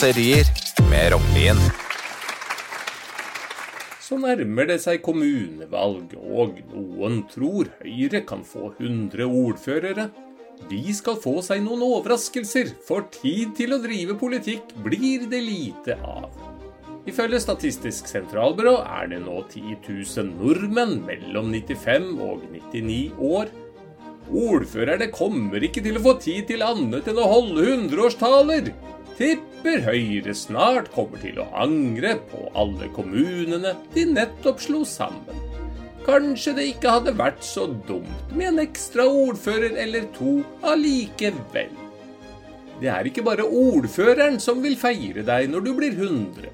raserier med Rognlien. Så nærmer det seg kommunevalg, og noen tror Høyre kan få 100 ordførere. De skal få seg noen overraskelser, for tid til å drive politikk blir det lite av. Ifølge Statistisk sentralbyrå er det nå 10 000 nordmenn mellom 95 og 99 år. Ordførerne kommer ikke til å få tid til annet enn å holde hundreårstaler. Tipper Høyre snart kommer til å angre på alle kommunene de nettopp slo sammen. Kanskje det ikke hadde vært så dumt med en ekstra ordfører eller to allikevel. Det er ikke bare ordføreren som vil feire deg når du blir 100.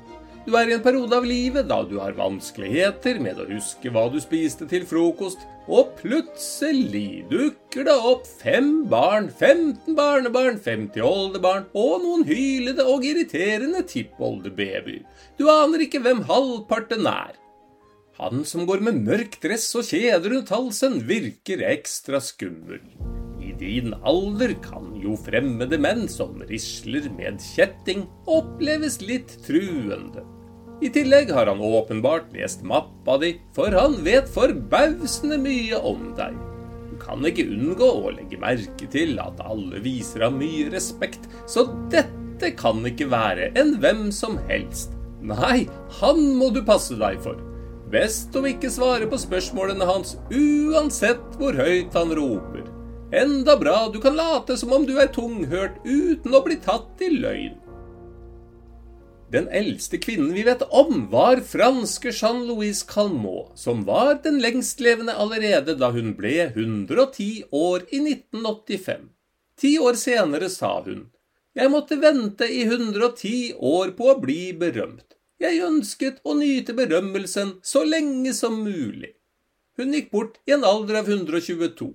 Du er i en periode av livet da du har vanskeligheter med å huske hva du spiste til frokost, og plutselig dukker det opp fem barn, 15 barnebarn, 50 oldebarn og noen hylende og irriterende tippoldebabyer. Du aner ikke hvem halvparten er. Han som går med mørk dress og kjeder rundt halsen, virker ekstra skummel. I din alder kan jo fremmede menn som risler med kjetting, oppleves litt truende. I tillegg har han åpenbart lest mappa di, for han vet forbausende mye om deg. Du kan ikke unngå å legge merke til at alle viser ham mye respekt, så dette kan ikke være en hvem som helst. Nei, han må du passe deg for. Best om ikke svare på spørsmålene hans uansett hvor høyt han roper. Enda bra du kan late som om du er tunghørt uten å bli tatt i løgn. Den eldste kvinnen vi vet om, var franske Jean-Louise Calmot, som var den lengstlevende allerede da hun ble 110 år i 1985. Ti år senere sa hun, jeg måtte vente i 110 år på å bli berømt. Jeg ønsket å nyte berømmelsen så lenge som mulig. Hun gikk bort i en alder av 122.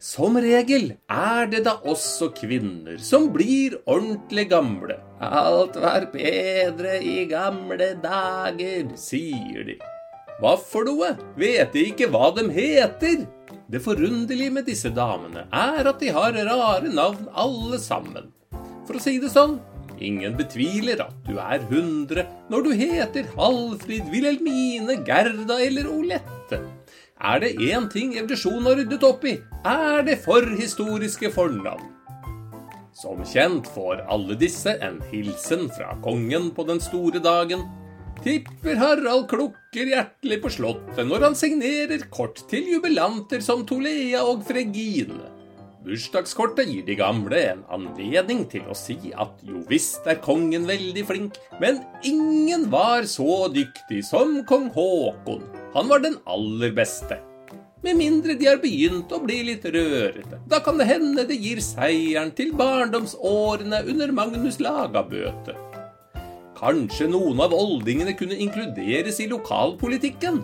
Som regel er det da også kvinner som blir ordentlig gamle. Alt var bedre i gamle dager, sier de. Hva for noe? Vet de ikke hva de heter? Det forunderlige med disse damene er at de har rare navn alle sammen. For å si det sånn, ingen betviler at du er hundre når du heter Halfrid, Wilhelmine, Gerda eller Olette. Er det én ting evolusjonen har ryddet opp i, er det forhistoriske fornavn. Som kjent får alle disse en hilsen fra kongen på den store dagen. Tipper Harald klukker hjertelig på slottet når han signerer kort til jubilanter som Tolea og Fregine. Bursdagskortet gir de gamle en anledning til å si at jo visst er kongen veldig flink, men ingen var så dyktig som kong Haakon. Han var den aller beste. Med mindre de har begynt å bli litt rørete. Da kan det hende det gir seieren til barndomsårene under Magnus Lagabøte. Kanskje noen av oldingene kunne inkluderes i lokalpolitikken?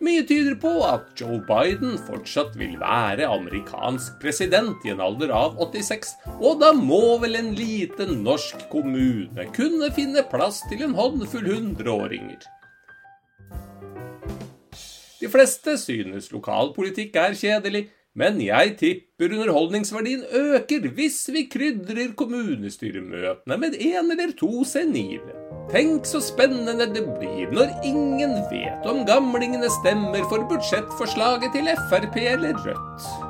Mye tyder på at Joe Biden fortsatt vil være amerikansk president i en alder av 86, og da må vel en liten norsk kommune kunne finne plass til en håndfull hundreåringer. De fleste synes lokalpolitikk er kjedelig, men jeg tipper underholdningsverdien øker hvis vi krydrer kommunestyremøtene med en eller to senile. Tenk så spennende det blir når ingen vet om gamlingene stemmer for budsjettforslaget til Frp eller Rødt.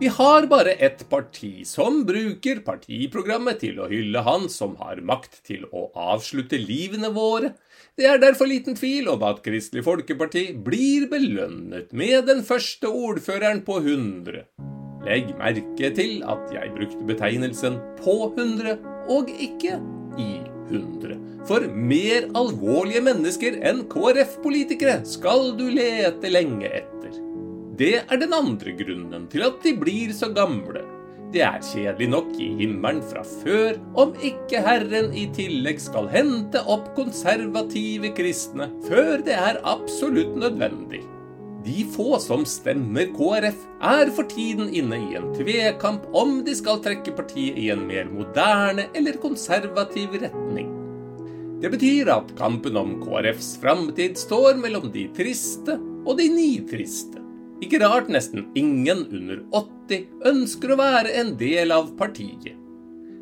Vi har bare ett parti som bruker partiprogrammet til å hylle han som har makt til å avslutte livene våre. Det er derfor liten tvil om at Kristelig Folkeparti blir belønnet med den første ordføreren på 100. Legg merke til at jeg brukte betegnelsen på 100 og ikke i 100. For mer alvorlige mennesker enn KrF-politikere skal du lete lenge etter. Det er den andre grunnen til at de blir så gamle. Det er kjedelig nok i himmelen fra før om ikke Herren i tillegg skal hente opp konservative kristne før det er absolutt nødvendig. De få som stemmer KrF, er for tiden inne i en tvekamp om de skal trekke partiet i en mer moderne eller konservativ retning. Det betyr at kampen om KrFs framtid står mellom de triste og de nitriste. Ikke rart nesten ingen under 80 ønsker å være en del av partiet.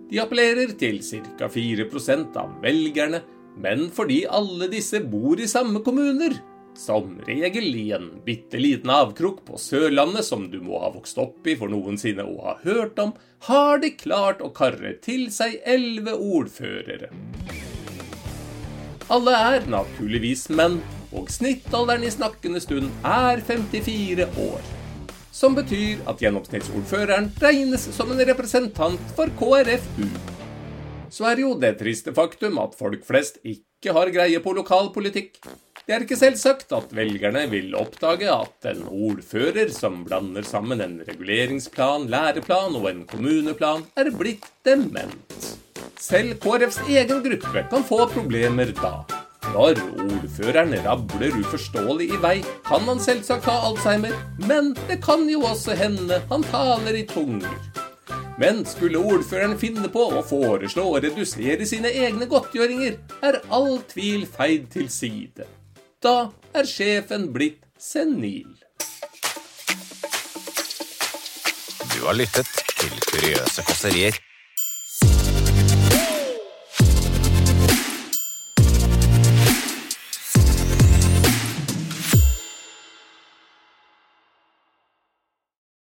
De appellerer til ca. 4% av velgerne, men fordi alle disse bor i samme kommuner, som regel i en bitte liten avkrok på Sørlandet som du må ha vokst opp i for noensinne å ha hørt om, har de klart å karre til seg elleve ordførere. Alle er naturligvis menn, og snittalderen i snakkende stund er 54 år. Som betyr at gjennomsnittsordføreren regnes som en representant for KrFU. Så er jo det triste faktum at folk flest ikke har greie på lokalpolitikk. Det er ikke selvsagt at velgerne vil oppdage at en ordfører som blander sammen en reguleringsplan, læreplan og en kommuneplan, er blitt dement. Selv KrFs egen gruppe kan få problemer da. Når ordføreren rabler uforståelig i vei, kan han selvsagt ha alzheimer, men det kan jo også hende han taler i tunger. Men skulle ordføreren finne på å foreslå å redusere sine egne godtgjøringer, er all tvil feid til side. Da er sjefen blitt senil. Du har lyttet til Kuriøse kåserier.